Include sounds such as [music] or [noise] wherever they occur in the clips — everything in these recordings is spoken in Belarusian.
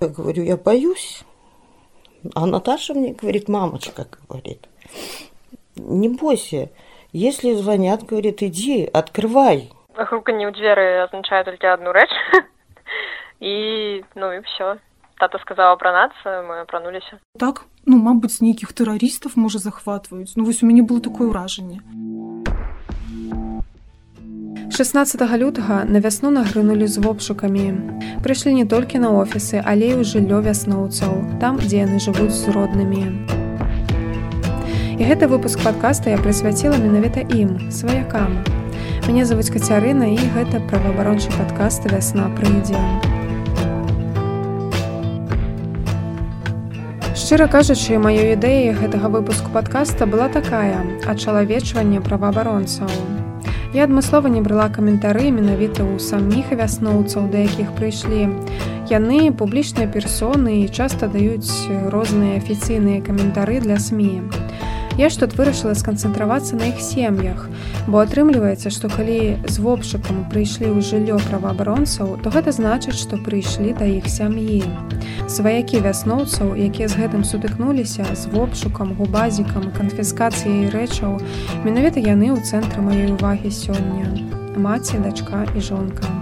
Я говорю, я боюсь. А Наташа мне говорит, мамочка, говорит, не бойся. Если звонят, говорит, иди, открывай. Груканье ў дзверы азначае толькі адну рэч. [laughs] І ну і все. Тата сказала апранацца, мы апрануліся. Так, ну, мабыць, нейкіх тэрарыстаў можа захватваюць. Ну вось у мяне было такое ўражанне. 16 лютага на вясну нагрынулі з вопшукамі. Прыйшлі не толькі на офісы, але і ў жыллё вясноўцаў, там, дзе яны жывуць з роднымі. І гэты выпуск падкаста я прысвяціла менавіта ім, сваякам. Мяне завуць кацярына і гэта праваабарончы падкаст вясна прыйдзе. Шчыра кажучы, маёй ідэяй гэтага выпуску падкаста была такая ачалавечванне праваабаронцаў. Я адмыслова не брала каментары менавіта ў саміх вясноўцаў, да якіх прыйшлі. Яны публічныя персоны і часта даюць розныя афіцыйныя каментары для сМ. Я ж тут вырашыла сканцэнтравацца на іх сем'ях, бо атрымліваецца, што калі з вопшыкам прыйшлі ў жыллё праваабаронцаў, то гэта значыць, што прыйшлі да іх сям'і. Сваякі вясноўцаў, якія з гэтым сутыкнуліся з вопшукам, губазікам, канфіскацыяй рэчаў, менавіта яны ў цэнтры маёй увагі сёння. Маці, дачка і жонка.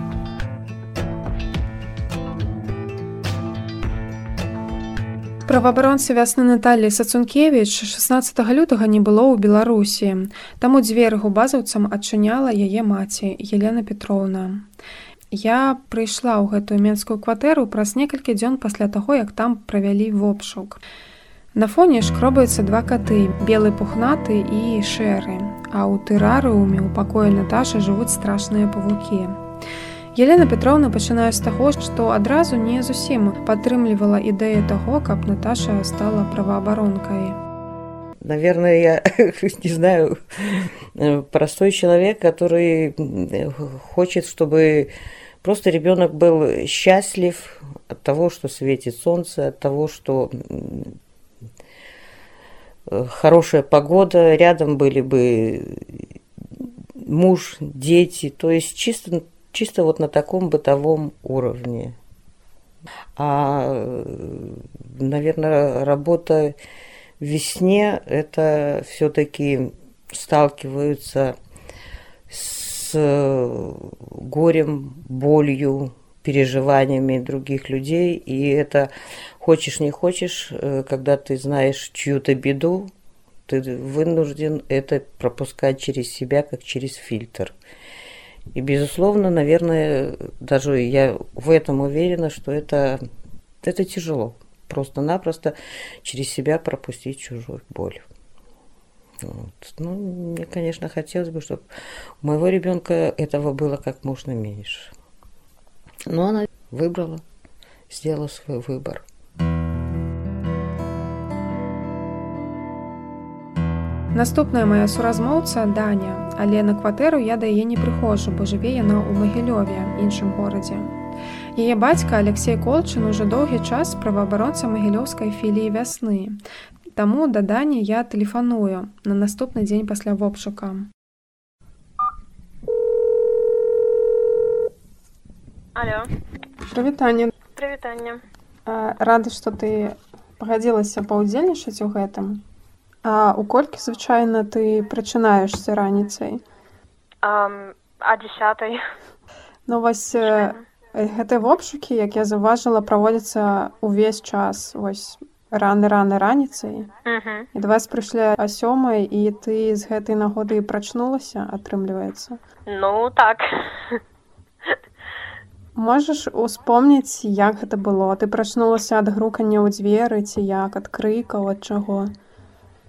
Праваабаронцы вясны Наталлі Сацункевіч 16 лютага не было ў Беларусі. Таму дзверы губазаўцам адчыняла яе маці Елена Петроўна. Я прыйшла ў гэтую менскую кватэру праз некалькі дзён пасля таго, як там правялі вопшук. На фоне шкробаюцца два каты, белы пухнаты і шэры, а ў тэрарыуме ў пакоі Наташа жывуць страшныя павукі. Елена Петровна пачынае з таго, што адразу не зусім падтрымлівала ідэю таго, каб Наташа стала праваабаронкай. Наверное, я [laughs] не знаю, простой человек, который хочет, чтобы просто ребенок был счастлив от того, что светит солнце, от того, что хорошая погода, рядом были бы муж, дети, то есть чисто чисто вот на таком бытовом уровне. А, наверное, работа в весне это все-таки сталкиваются с горем, болью, переживаниями других людей. И это хочешь не хочешь, когда ты знаешь чью-то беду, ты вынужден это пропускать через себя, как через фильтр. И, безусловно, наверное, даже я в этом уверена, что это, это тяжело. Просто-напросто через себя пропустить чужую боль. Вот. Ну, мне, конечно, хотелось бы, чтобы у моего ребенка этого было как можно меньше. Но она выбрала, сделала свой выбор. Наступная моя суразмоўца Даня, але на кватэру я да яе не прыхожу, бо жыве яна ў магілёве іншым горадзе. Яе бацька Алексей Колчын ужо доўгі час праваабаронца магілёўскай філіі вясны. Таму да Дані я тэлефаную на наступны дзень пасля вопшука. Алло. Прывітанне. Прывітанне. Рады, што ты пагадзілася паўдзельнічаць у гэтым. А у колькі звычайна ты прачынаешся раніцай? Um, а десятой. Ну вось гэтыя вопшукі, як я заўважыла, праводзяцца ўвесь час вось раны раны раніцай. Uh -huh. І да вас прыйшлі а сёмай і ты з гэтай нагоды прачнулася, атрымліваецца. Ну так. Можаш успомніць, як гэта было. Ты прачнулася ад грукання ў дзверы ці як ад крыкаў ад чаго?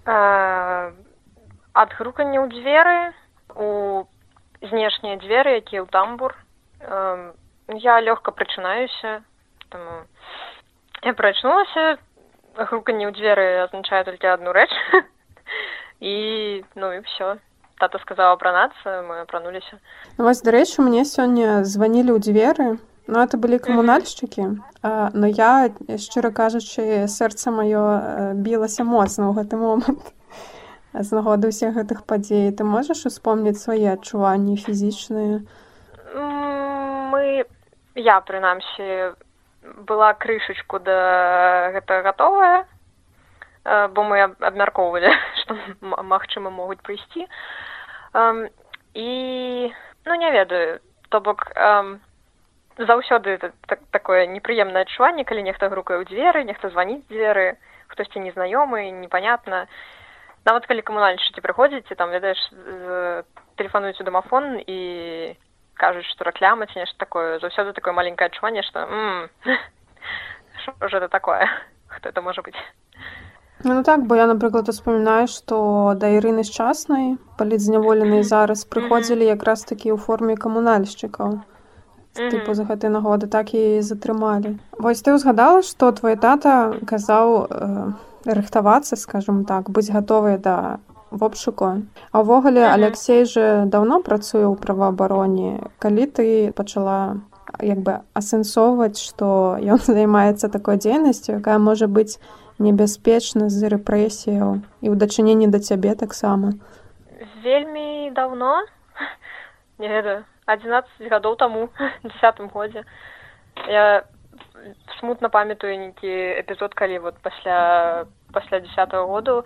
Ад грукання ў дзверы у знешнія дзверы якія ў тамбур. Я лёгка прачынаюся таму я прачнулася груканне ў дзверы азначае толькі адну рэч і [laughs] ну і все тата сказала апранацца мы апрануліся вось дарэчы мне сёння званілі ў дзверы Ну, это былі камунальшчыкі но я шчыра кажучы сэрца маё білася моцна ў гэты момант [laughs] з нагоды ўсіх гэтых падзей. Ты можаш успомніць свае адчуванні фізічныя? Мы я прынамсі была крышачку да гэта гатовая бо мы абмяркоўвалі [laughs] што магчыма могуць прыйсці. І ну не ведаю то бок заўсёды так, такое непрыемнае адчуванне калі нехта грукае ў дзверы нехта званіць дзверы хтосьці незнаёмы непонятна нават калі камунальшчыкі прыходзіце там ведаеш тэлефануюць у дамафон і кажуць што рэкляма ці нешта такое. Заўсёды такое маленькае адчуванне што уже [laughs] это такое? [laughs] Хто это можа быць Ну так бо я напрыклад успамінаю што да ірыны шчаснай палітзняволеныя [laughs] зараз прыходзілі якраз такі ў форме камунальшчыкаў тыпу за гэтай нагоды так і затрымалі вось ты ўзгадала што твой тата казаў э, рыхтавацца скажем так быць гатовыя да вобшуку а ўвогуле алексей же даўно працуе ў праваабароне калі ты пачала як бы асэнсоўваць што ён [laughs] займаецца такой дзейнасцю якая можа быць небяспечна з рэпрэсіяў і ў дачыненні да цябе таксама вельмі давно. [laughs] Не ведаю 11 гадоў таму [laughs] десятым годзе я смутна памятаю нейкі эпізод калі вот пасля пасля десятого году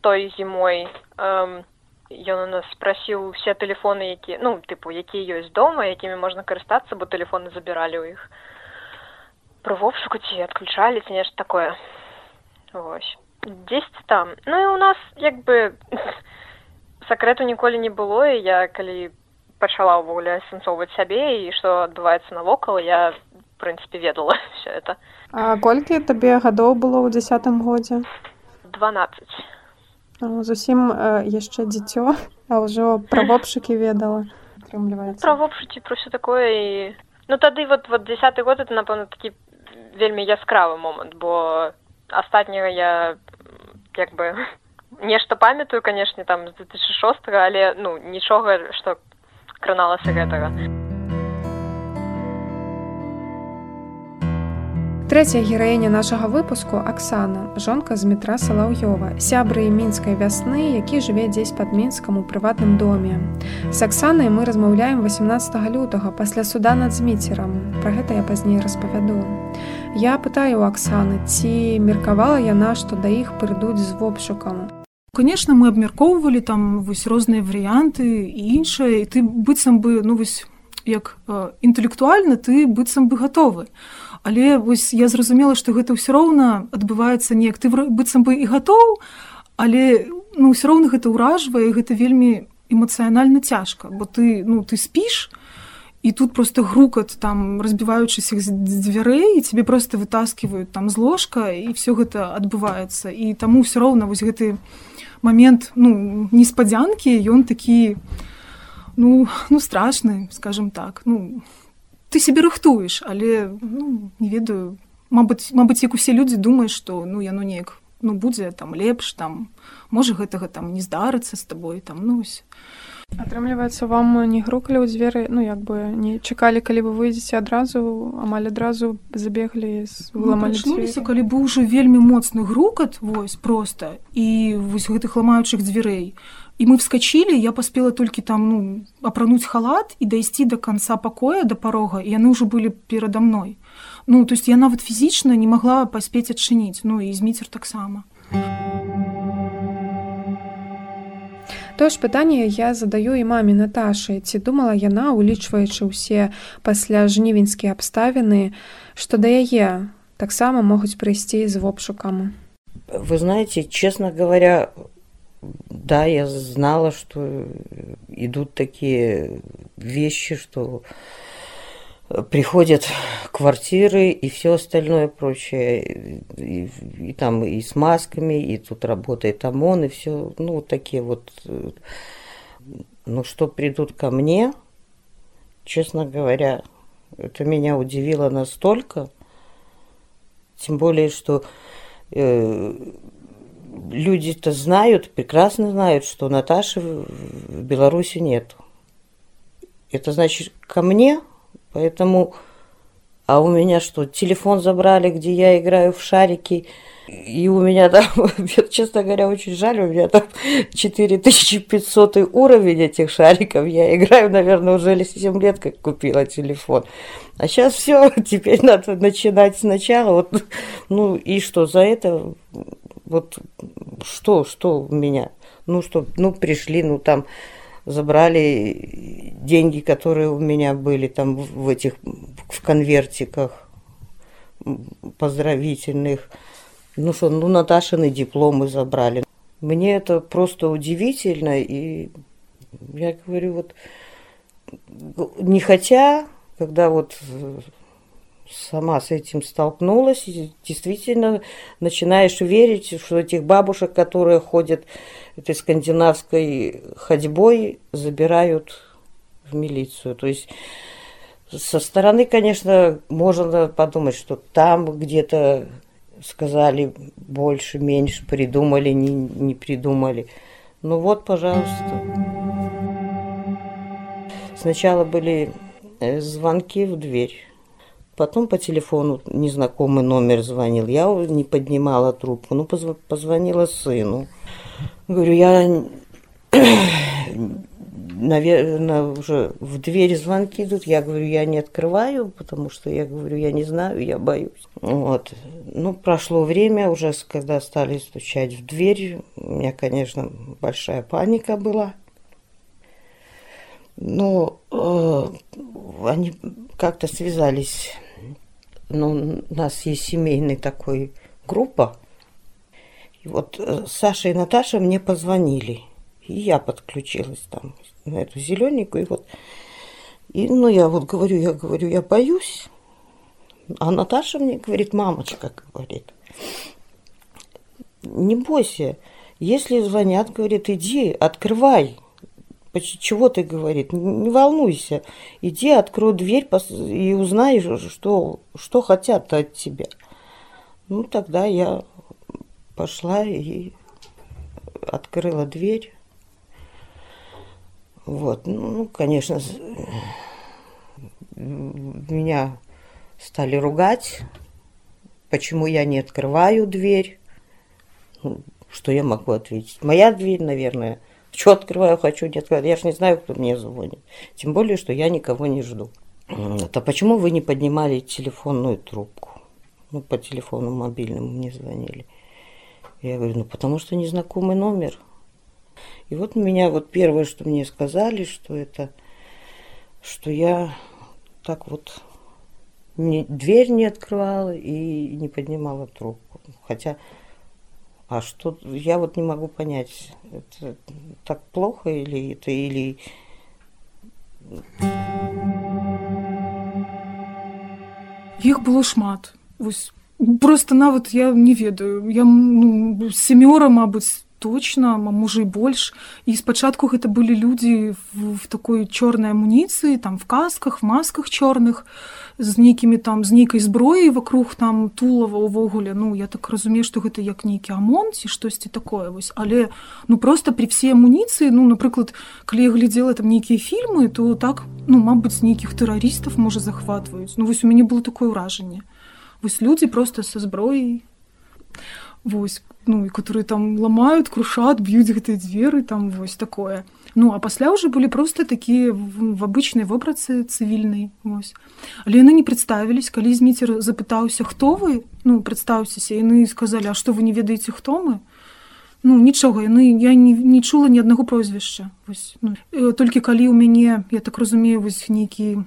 той зімой эм, ён у нас спрасіў усе тэлефоны які ну тыпу якія ёсць дома якімі можна карыстацца бо тэлефоны забіралі ў іх про вопшуку ці адключалі ці нешта такое. Вось дзесьці там. Ну і у нас як бы [laughs] сакрэту ніколі не было і я калі пачала ўвогуле асэнсоўваць сябе і што адбываецца навокал я прынцыпе ведала [laughs] все это. А колькі табе гадоў было ў десятым годзе дванаццаць зусім э, яшчэ дзіцё а ўжо пра [laughs] вопшыкі ведала пра вопшыці про все такое і ну тады вот вот десятый год это напэўна такі вельмі яскравы момант бо астатняга я як бы [laughs] нешта памятаю канешне там з 2006 але ну нічога што краналася гэтага Трэцяя гераіня нашага выпуску Аксана, жонка з метра Салаўёва, сябры мінскай вясны, які жыве дзесь пад мінскам у прыватным доме. З Аксанай мы размаўляем 18 лютага пасля суда над зміцерам. Пра гэта я пазней распавяду. Я пытаю у Аксаны, ці меркавала яна, што да іх прыйдуць з вопшукам. Конечно, мы абмяркоўвалі там вось розныя варыянты і іншае, і ты быццам бы ну вось як э, інтэлектуальна ты быццам бы гатовы. Але вось я зразумела што гэта ўсё роўна адбываецца неяк. Ты быццам бы і гатоў але ну ўсё роўна гэта ўражвае гэта вельмі эмацыянальна цяжка бо ты ну ты спіш і тут просто грукат там разбіваючыся з дзвярэй і тебе просто вытаскивают там з ложка і все гэта адбываецца і таму ўсё роўна вось гэты момент ну неспадзянкі ён такі ну ну страшны скажем так. Ну ты себе рыхтуеш але ну, не ведаю. Мабыць мабыць як усе людзі думаюць что ну яно неяк ну будзе там лепш там можа гэтага там не здарыцца з табой там нусь атрымліваецца вам не грукалі ў дзверы ну як бы не чакалі калі вы выйдзеце адразу амаль адразу забеглі зламаліся ну, калі быў уже вельмі моцны грукат вось просто і вось гэтых ламаючых дзвярэй і мы вскочили я паспела толькі там ну апрануць халат і дайсці до конца пакоя до парога і яны ўжо былі перада мной. Ну то есть я нават фізічна не могла паспець адчыніць ну і зміцер таксама тое ж пытанне я задаю і маме Наташы ці думала яна улічваючы ўсе пасля жнівеньскія абставіны што да яе таксама могуць прыйсці з вопшукам? Вы знаете честно говоря да, я знала, что идут такие вещи, что приходят квартиры и все остальное прочее, и, и там и с масками, и тут работает ОМОН, и все, ну, вот такие вот. Ну, что придут ко мне, честно говоря, это меня удивило настолько, тем более, что э, люди-то знают, прекрасно знают, что Наташи в Беларуси нет. Это значит ко мне, поэтому А у меня что, телефон забрали, где я играю в шарики, и у меня там, [laughs] честно говоря, очень жаль, у меня там [laughs] 4500 уровень этих шариков. Я играю, наверное, уже 7 лет, как купила телефон. А сейчас все, [laughs] теперь надо начинать сначала. Вот, ну и что, за это, вот что, что у меня? Ну что, ну пришли, ну там забрали деньги, которые у меня были там в этих в конвертиках поздравительных. Ну что, ну Наташины дипломы забрали. Мне это просто удивительно, и я говорю, вот не хотя, когда вот сама с этим столкнулась, действительно начинаешь верить, что этих бабушек, которые ходят этой скандинавской ходьбой, забирают в милицию. То есть со стороны, конечно, можно подумать, что там где-то сказали больше, меньше, придумали, не, не придумали. Ну вот, пожалуйста. Сначала были э, звонки в дверь, потом по телефону незнакомый номер звонил. Я не поднимала трубку, ну позвонила сыну. Говорю, я [clears throat] наверное, уже в дверь звонки идут. Я говорю, я не открываю, потому что я говорю, я не знаю, я боюсь. Вот. Ну, прошло время, уже когда стали стучать в дверь, у меня, конечно, большая паника была. Но э, они как-то связались. Ну, у нас есть семейный такой группа. И вот э, Саша и Наташа мне позвонили. И я подключилась там на эту зелененькую. И вот, и, ну, я вот говорю, я говорю, я боюсь. А Наташа мне говорит, мамочка, говорит, не бойся. Если звонят, говорит, иди, открывай. Чего ты, говорит, не волнуйся. Иди, открой дверь и узнай, что, что хотят от тебя. Ну, тогда я пошла и открыла дверь. Вот, ну, конечно, меня стали ругать, почему я не открываю дверь. Ну, что я могу ответить? Моя дверь, наверное. Что открываю, хочу, не открываю. Я же не знаю, кто мне звонит. Тем более, что я никого не жду. А почему вы не поднимали телефонную трубку? Ну, по телефону мобильному мне звонили. Я говорю, ну, потому что незнакомый номер. И вот меня вот первое, что мне сказали, что это, что я так вот не, дверь не открывала и не поднимала трубку. Хотя, а что, я вот не могу понять, это так плохо или это, или... Іх было шмат. Вось просто нават я не ведаю. Я ну, сямёра мабыць точно можа і больш і спачатку гэта былі людзі в, в такой чорнай амуніцыі там в касках масках чорных з нейкімі там з нейкай зброяй вокруг там тулава увогуле ну я так разумею што гэта як нейкі амон ці штосьці такое вось але ну просто при все амуніцыі ну напрыклад калі я глядзела там нейкія фільмы то так ну мабыць нейкіх тэрарыстаў можа захватваюць ну вось у мяне было такое ўражанне вось людзі просто са зброяй вось ну і которые там ламаюць крушат б'юць гэтай дзверы там вось такое. Ну а пасля уже былі просто такія в абычнай вопрацы цывільнай вось. Але яны не представілись калі зміцер запытаўся хто вы? Ну прадстаўцеся яны сказалі а что вы не ведаеце хто мы? Ну нічога яны я не, не чула ні аднаго прозвішча вось ну, толькі калі у мяне я так разумею вось нейкі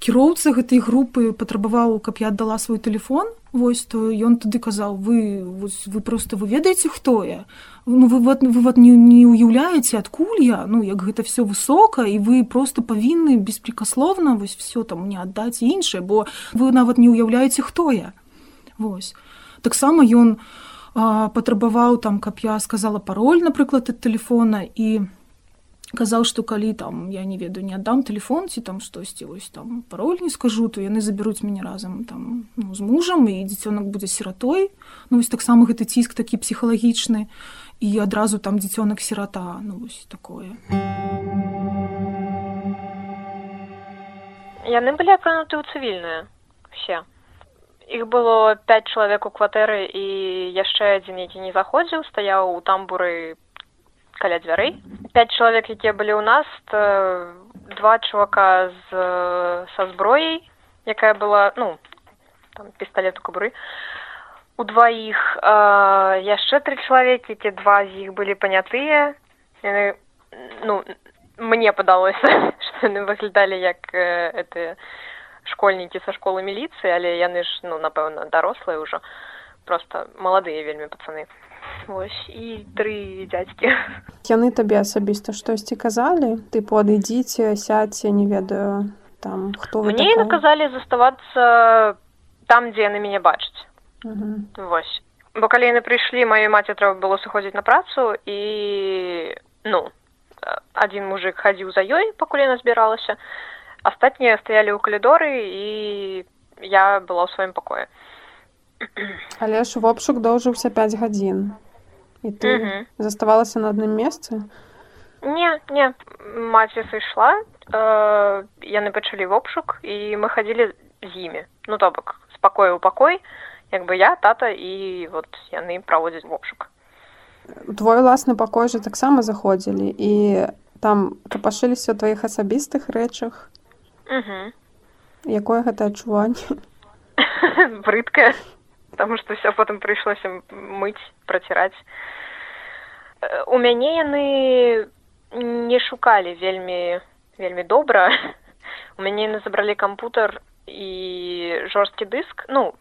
кіроўца гэтай групы патрабаваў каб я аддала свой телефон Вось то ён тады казаў вы вось, вы просто вы ведаеце хто я? Ну вы вот вы вот не, не уяўляеце адкуль я? Ну як гэта все высока і вы просто павінны беспрекасловна вось все там не аддаць іншае бо вы нават не уяўляеце хто я Вось. Таксама ён патрабаваў там каб я сказала пароль напрыклад ад телефона і казаў што калі там я не ведаю не аддам телефон ці там штосьці вось там пароль не скажу то яны забяруць мяне разам там ну, з мужам і дзіцёнак будзе сіратой ну вось таксама гэты ціск такі псіхалагічны і адразу там дзіцёнак сірата ну вось такое яны былі апрануты ў цывільныя все іх было пять чалавек у кватэры і яшчэ адзін які не заходзіў стаяў у тамбуры каля дзвярэй пять чалавек якія былі ў нас то два чувака з са зброяй якая была ну там пісталет у кабуры у дваіх яшчэ тры чалавекі ці два з іх былі панятыя. Яны ну мне падалося [laughs] што яны выглядалі як э, это школьнікі са школы міліцыі але яны ж ну напэўна дарослыя ўжо. Просто маладыя вельмі пацаны Вось і тры дзядзькі яны табе асабіста штосьці казалі? Ты падыдзіце сядце не ведаю там хто мне наказалі заставацца там дзе яны мяне бачаць. Вось. Бо калі яны прыйшлі маёй маці трэба было сыходзіць на працу і ну адзін мужик хадзіў за ёй пакуль яна збіралася. Астатнія стаялі ў калідоры і я была ў сваім пакоі але ж вопшук доўжыўся 5 гадзін. І ты -hmm. заставалася на адным месцы? Не не маці сышла э, яны пачалі вопшук і мы хадзілі з імі. Ну то бок спакою ў пакой як бы я тата і вот яны праводзяць вопшук. Твой уласны пакой жа таксама заходзілі і там капашыліся ў тваіх асабістых рэчах? Якое гэта адчуванне? [laughs] Брыдкае потому что все потым прыйшлося мыць праціраць у мяне яны не шукалі вельмі вельмі добра [laughs] у мяне яны забралі кампутар і жорсткі дыск ну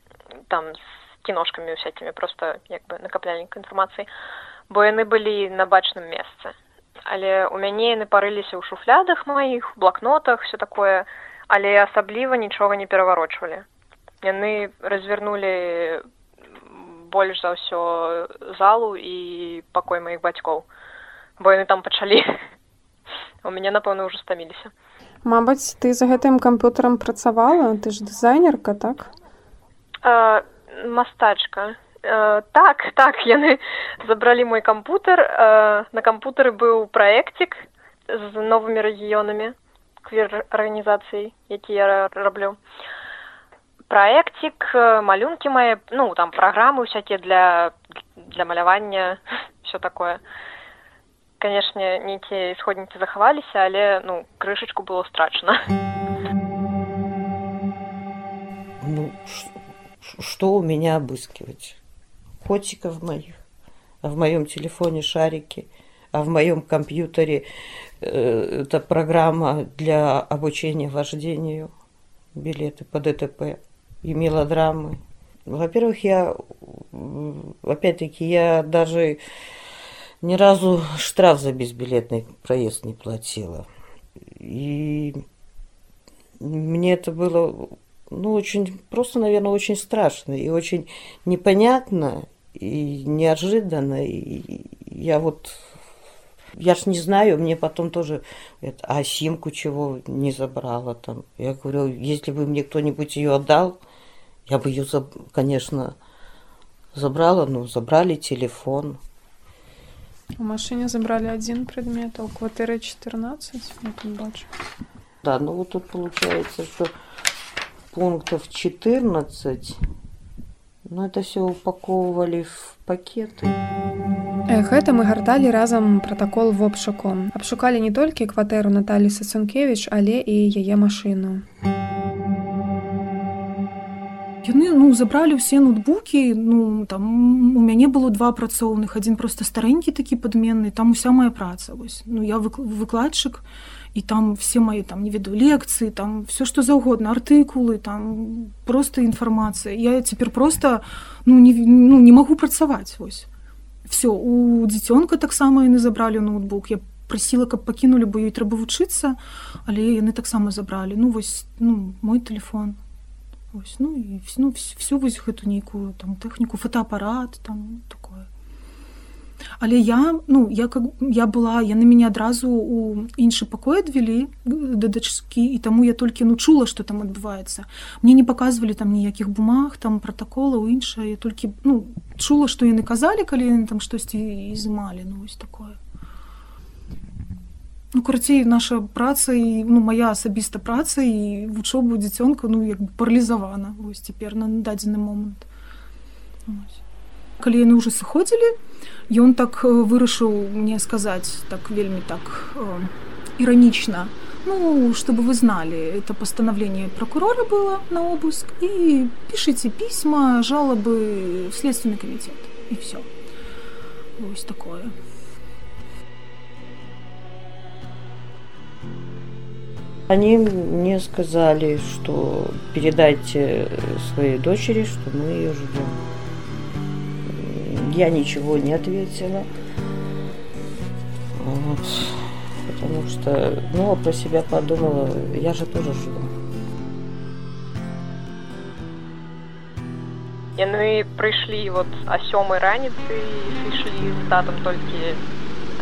там з кіношкамі всякімі просто як бы накапляльнік інфармацыі бо яны былі на бачным месцы але у мяне яны парыліся ў шуфлядах маіх блокнотах все такое. Але асабліва нічога не пераварочвалі яны развярнулі больш за ўсё залу і пакой маіх бацькоў бо яны там пачалі. [laughs] У мяне напэўна ўжо стаміліся. Мабыць ты за гэтым камп'ютарам працавала? Ты ж дызайнерка так? А, мастачка. А, так так яны забралі мой кампутар. На кампутары быў праекцік з новымі рэгіёнамі квер арганізацый які я раблю праекцік малюнкі мае ну там праграмы усякія для для малявання [laughs] все такое канешне нейкія ісходнікі захаваліся але ну крышачку было страчана [laughs] ну что у меня обыскивать котиков моих а в моем телефоне шарики а в моем компьютере э, это программа для обучения вождению, билеты по ДТП и мелодрамы. Во-первых, я, опять-таки, я даже ни разу штраф за безбилетный проезд не платила. И мне это было, ну, очень, просто, наверное, очень страшно и очень непонятно и неожиданно. И я вот я ж не знаю, мне потом тоже, а симку чего не забрала там. Я говорю, если бы мне кто-нибудь ее отдал, я бы ее, конечно, забрала, ну, забрали телефон. В машине забрали один предмет, а у квартиры 14, я тут бачу. Да, ну вот тут получается, что пунктов 14, но это все упаковывали в пакеты. Гэта мы гарталі разам пратакол вобшуку. Абшукалі не толькі кватэру Наталі Сацункевіч, але і яе машыну. Яны ну, забралі ўсе ноутбукі ну, там, у мяне было два працоўных адзін просто старэнькі такі падменны там уся моя праца вось. ну, я выкладчык і там все мои там не веду лекцыі там все что заўгодна артыкулы там просто інфармацыя я цяпер просто ну, не, ну, не магу працаваць вось все у дзіцёнка таксама яны забралі ноутбук. Я прасіла каб пакінулі бо ёй трэба вучыцца але яны таксама забралі ну вось ну мой телефон ось ну і ну, всю вось гэту нейкую там тэхніку фотоапарат там такое але я ну я как я была яны мяне адразу у іншы пакой адвялі да дачкі і таму я толькі ну чула что там адбываецца мне не показывалі там ніякіх бумаг там протакола у іншае толькі ну чула что яны казалі калі яны там штосьці ізымалі ну вось такое ну карацей наша праца і ну моя асабіста праца і вучобу дзіцёнка ну як бы паралізавана. Вось цяпер на дадзены момант. Калі яны ўжо сыходзілі ён так вырашыў мне сказаць так вельмі так э, иронично ну чтобы вы знали это постановление прокурора было на обыск и пишите письма жалобы в следственный комитет и все вот такое Они мне сказали, что передайте своей дочери, что мы ее ждем. Я ничего не ответила. Вот. Потому что, ну, про себя подумала, я же тоже жду. Яны прыйшлі вот а сёмай раніцы сышлі з татам толькі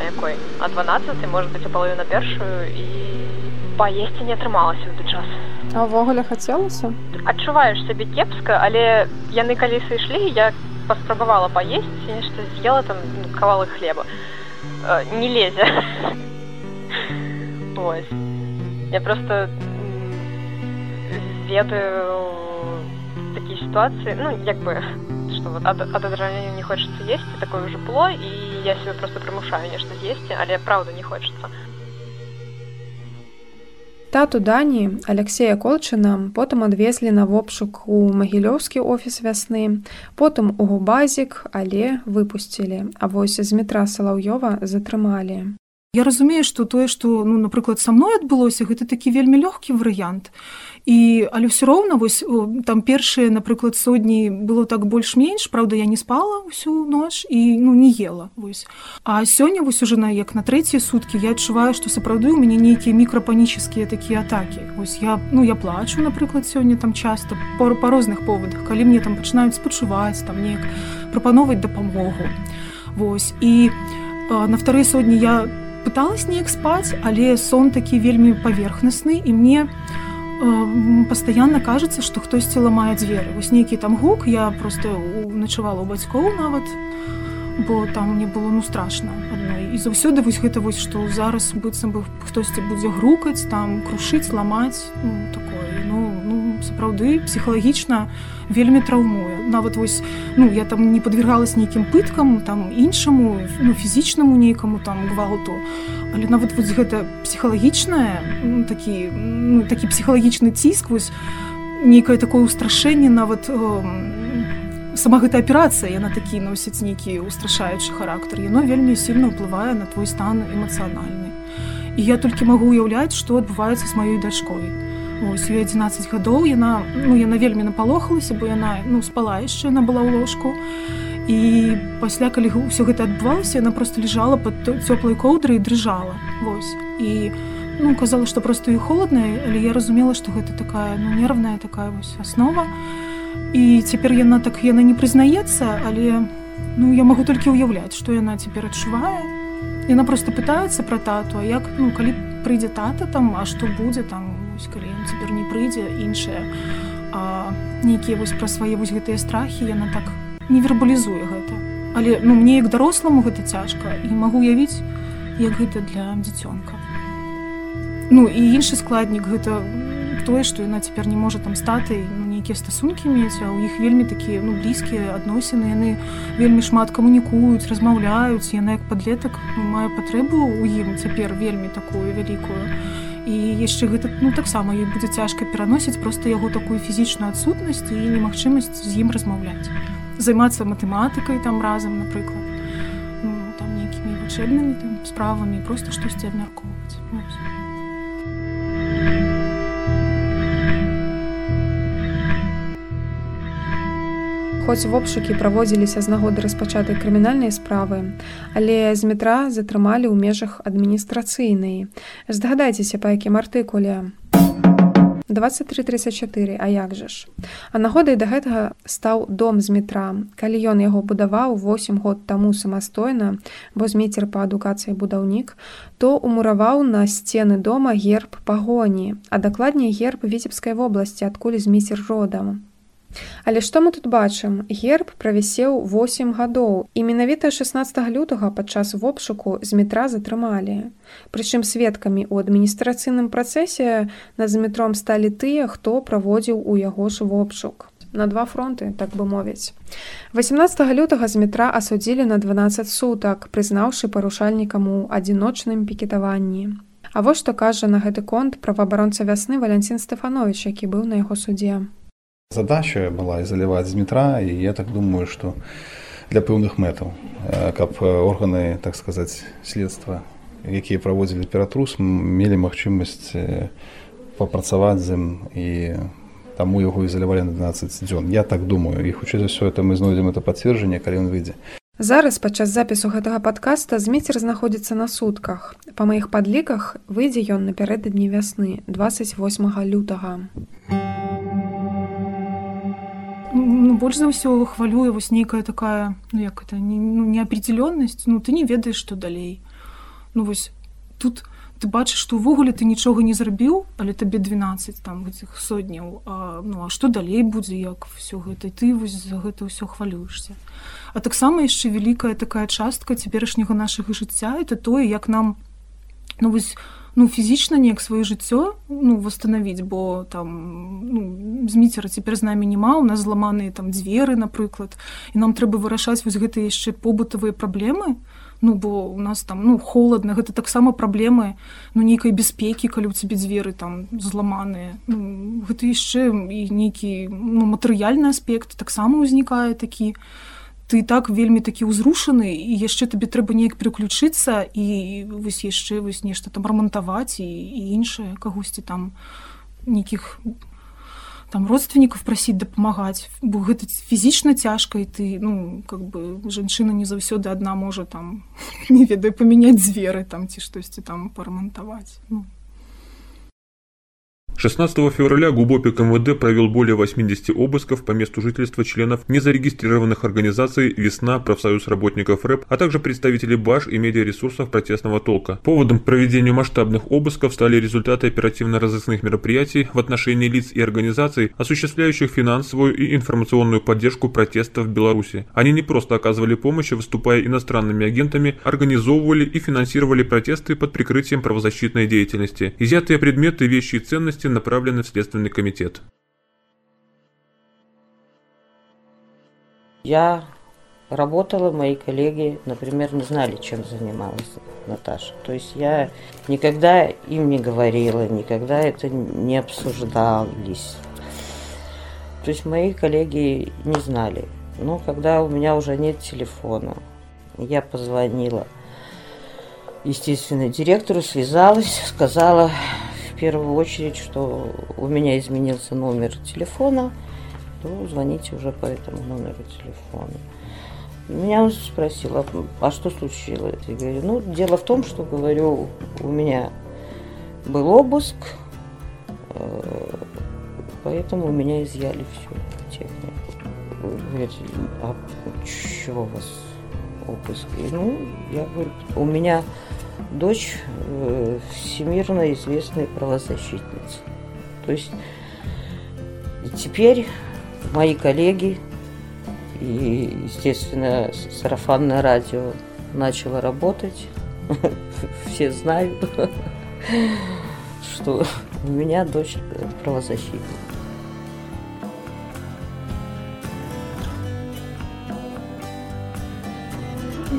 а якой а 12 может быть а палаю на першую і паесці не атрымалася ў той час. А ўвогуле хацелася адчуваеш сябе кепска але яны калі сышлі я паспрабавала паесці нешта з'ела там кавалы хлеба. Э, не лезе [laughs] ось. Я просто ведаю такие ситуации. Ну як бы что вот от, от отражения не хочется есть такое уже пло и я себе просто примушаю нешта з'есці але правда не хочется тату дані алексея колчына потым адвезлі на вопшук у магілёўскі офіс вясны потым у губазік але выпусцілі. А вось з метра салаўёва затрымалі Я разумею што тое што ну напрыклад са мной адбылося гэта такі вельмі лёгкі варыянт і але ўсё роўна вось там першыя напрыклад сотні было так больш-менш Праўда я не спала ўсю ноч і ну не ела вось а сёння вось уже на як на трэція суткі я адчуваю што сапраўды у мяне нейкія мікрапанічныя такія атакі ось я ну я плачу напрыклад сёння там часто па, па розных поводах калі мне там пачынаюць спачуваць там неяк прапановаць дапамогу Вось і на вторые сотні я пыталась неяк спаць але сон такі вельмі паверхнасны і мне э, постоянно кажется что хтосьці ламае дзверы. Вось нейкі там гук я просто начавала у бацькоў нават бо там мне было ну страшно адной. І заўсёды вось гэта вось што зараз быццам бы хтосьці будзе грукаць там крушыць ламаць ну, такое сапраўды псіхалагічна вельмі траўмуе. Нават вось ну я там не подвергалась нейкім пыткам там іншаму ну, фізічнаму нейкаму там гвалту. Але нават вось гэта псіхалагічнае ну, такі ну, такі псіхалагічны ціск вось нейкае такое ўстрашэнне нават э, сама гэта аперацыя яна такі носіць нейкі устрашаючы характар. Яно вельмі сильно ўплывае на твой стан эмацыянальны. І я толькі магу уяўляць што адбываецца з маёй дачкой ось ёй 11 гадоў яна ну яна вельмі напалохалася бо яна ну спала яшчэ яна была ў ложку. І пасля калі ўсё гэта адбывалася яна просто лежала под цёплай коўдры і дрыжала. Вось. І ну казала што просто і холодная але я разумела што гэта такая ну нервная такая вось аснова. І цяпер яна так яна не прызнаецца але ну я магу толькі ўяўляць што яна цяпер адчувае. Яна просто пытаецца пра тату а як ну калі прыйдзе тата там а што будзе там вось калі ён цяпер не прыйдзе іншае нейкія вось пра свае вось гэтыя страхі яна так не вербалізуе гэта. Але ну мне як даросламу гэта цяжка і магу уявіць як гэта для дзіцёнка. Ну і іншы складнік гэта тое што яна цяпер не можа там статы ну, нейкія стасункі мець а у іх вельмі такія ну блізкія адносіны яны вельмі шмат камунікуюць размаўляюць яна як падлетак ну, мае патрэбу ў ім цяпер вельмі такую вялікую. і і яшчэ гэта ну таксама ёй будзе цяжка пераносіць просто яго такую фізічную адсутнасць і немагчымасць з ім размаўляць займацца матэматыкай там разам напрыклад ну, там нейкімі вучэбнымі справамі просто штосьці абмяркоўваць. Хоць вобшукі праводзіліся з нагоды распачатай крымінальнай справы, але з метра затрымалі ў межах адміністрацыйнай. Здагадайцеся па якім артыкуле. 2334 А як жа ж а нагодай да гэтага стаў дом з метра калі ён яго будаваў 8 год таму самастойна бо змейцер па адукацыі будаўнік то умураваў на сцены дома герб пагоні а дакладней герб віцебскай вобласці адкуль змейцер родам Але што мы тут бачым? Герб правісеў 8 гадоў. І менавіта 16 лютага падчас вопшуку з метра затрымалі. Прычым сведкамі у адміністрацыйным працэсе над метром сталі тыя хто праводзіў у яго ж вопшук. На два фронты так бы мовіць. 18 лютага з метра асудзілі на 12 сутак прызнаўшы парушальнікам у адзіночным пікетаванні. А вось што кажа на гэты конт праваабаронца вясны валянцін стефанович які быў на яго суддзе задача была ізаляваць з метра і я так думаю што для пэўных мэтаў каб органы так сказаць следства якія праводзілі ператрус мелі магчымасць папрацаваць з ім і таму яго ізалявалі на 12 дзён. Я так думаю і хутчэй за ўсё это мы знойдзем это пацверджанне калі ён выйдзе зараз падчас запісу гэтага падкаста зміцер знаходзіцца на сутках. Па маіх падліках выйдзе ён напярэдадні вясны 28 лютага больш за ўсё хвалюе вось нейкая такая ну як это не, ну, неапределённасць ну ты не ведаеш што далей. Ну вось тут у ты бачыш што ўвогуле ты нічога не зрабіў але табе 12 там гэтых сотняў ну а што далей будзе як все гэта? Ты вось за гэта ўсё хвалюешься. А таксама яшчэ вялікая такая частка цяперашняга нашага жыцця это тое як нам ну вось ну фізічна неяк сваё жыццё ну восстановіць бо там ну, зміцера цяпер з намі няма у нас зламаныя там дзверы напрыклад і нам трэба вырашаць вось гэта яшчэ побытавыя праблемы. Ну бо у нас там ну холодна гэта таксама праблемы ну нейкай бяспекі калі ў цябе дзверы там зламаныя. Ну, гэта яшчэ і нейкі ну, матэрыяльны аспект таксама ўзнікае такі ты так вельмі такі ўзрушаны і яшчэ табе трэба неяк переключыцца і вось яшчэ вось нешта там рамантаваць і, і іншае кагосьці там нейкіх там родственников просить дапамагаць бо гэта фізічна цяжка і ты ну как бы жанчына не заўсёды адна можа там [laughs] не ведаю памяняць дзверы там ці штосьці там парамантаваць ну. 16 февраля Губопик МВД провел более 80 обысков по месту жительства членов незарегистрированных организаций «Весна», «Профсоюз работников РЭП», а также представителей БАШ и медиаресурсов протестного толка. Поводом к проведению масштабных обысков стали результаты оперативно-розыскных мероприятий в отношении лиц и организаций, осуществляющих финансовую и информационную поддержку протестов в Беларуси. Они не просто оказывали помощь, а выступая иностранными агентами, организовывали и финансировали протесты под прикрытием правозащитной деятельности. Изъятые предметы, вещи и ценности полностью направлены в Следственный комитет. Я работала, мои коллеги, например, не знали, чем занималась Наташа. То есть я никогда им не говорила, никогда это не обсуждались. То есть мои коллеги не знали. Но когда у меня уже нет телефона, я позвонила, естественно, директору, связалась, сказала, первую очередь, что у меня изменился номер телефона, то звоните уже по этому номеру телефона. Меня он спросил, а, а что случилось? Я говорю, ну, дело в том, что, говорю, у меня был обыск, э, поэтому у меня изъяли всю технику. Говорит, а что у вас обыск? И, ну, я говорю, у меня дочь э, всемирно известной правозащитницы. То есть теперь мои коллеги и, естественно, сарафанное радио начало работать. [laughs] Все знают, [laughs] что у меня дочь правозащитник.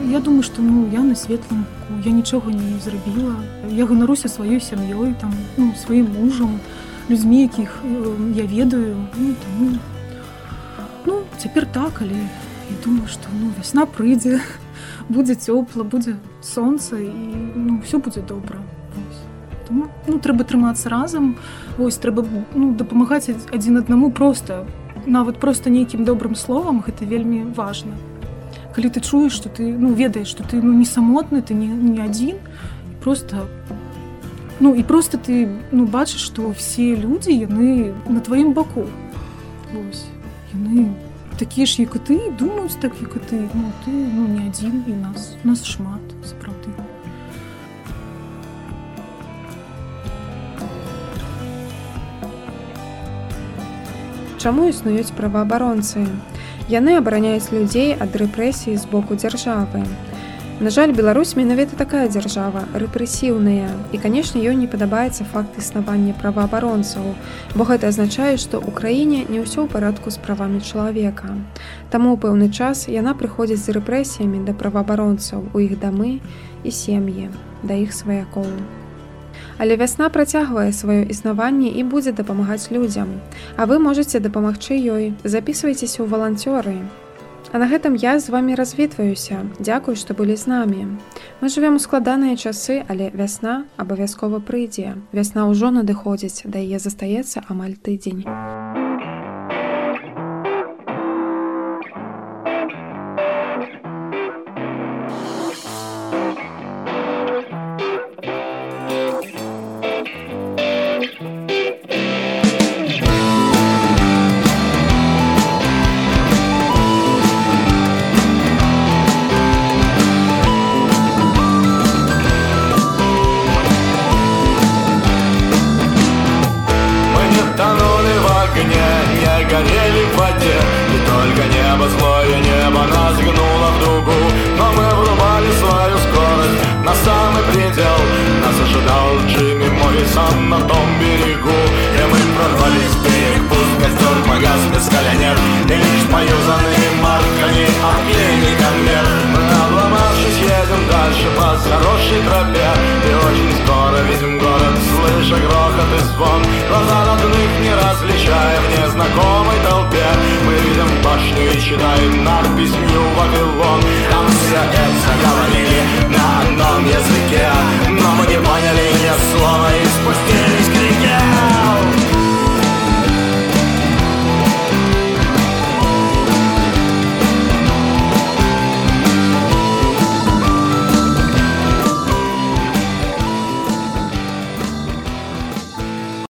Я думаю, што ну, я на светлым я нічога не зрабіла. Я ганаруся сваёй сям'ёй, там ну, сваім мужам, людзьмі, якіх я ведаю. Ну, таму... ну, цяпер так, але я думаю, што ну, вясна прыйдзе, [laughs] будзе цёпла, будзе сонца і ну, все будзе добра. Тому, ну, трэба трымацца разам. Вось трэба ну, дапамагаць адзін аднаму проста. Нават проста нейкім добрым словам гэта вельмі важна калі ты чуеш что ты ну ведаеш что ты ну не самотны ты не, не адзін просто ну і просто ты ну бачыш что все людзі яны на тваім баку яны такія ж як і ты думаюць так як і ты. Ну, ты ну не адзін і нас нас шмат сапраўды. Чаму існуюць праваабаронцы? Яны абараняюць людзей ад рэпрэсіі з боку дзяржавы. На жаль, Беларусь менавіта такая дзяржава рэпрэсіўная і канешне ёй не падабаецца факт існавання праваабаронцаў, бо гэта азначае, што ў краіне не ўсё ў парадку з правамі чалавека. Таму ў пэўны час яна прыходзіць з рэпрэсіямі да праваабаронцаў у іх дамы і сем'і да іх сваякоў. Але вясна працягвае сваё існаванне і будзе дапамагаць людзям. А вы можете дапамагчы ёй, записывайтеся ў валанцёры. А на гэтым я з вами развітваюся. Дзякуй, што былі з намі. Мы жывем у складаныя часы, але вясна абавязкова прыйдзе. Вясна ўжо надыходзіць, да яе застаецца амаль тыдзень. Поюзанные марками, обклеенный конверт Мы обломавшись едем дальше по хорошей тропе. И очень скоро видим город, слыша грохот и звон. Глаза родных не различая в незнакомой толпе. Мы видим башню и читаем надпись «Нью Вавилон» Там все это говорили на одном языке Но мы не поняли ни слова и спустились крик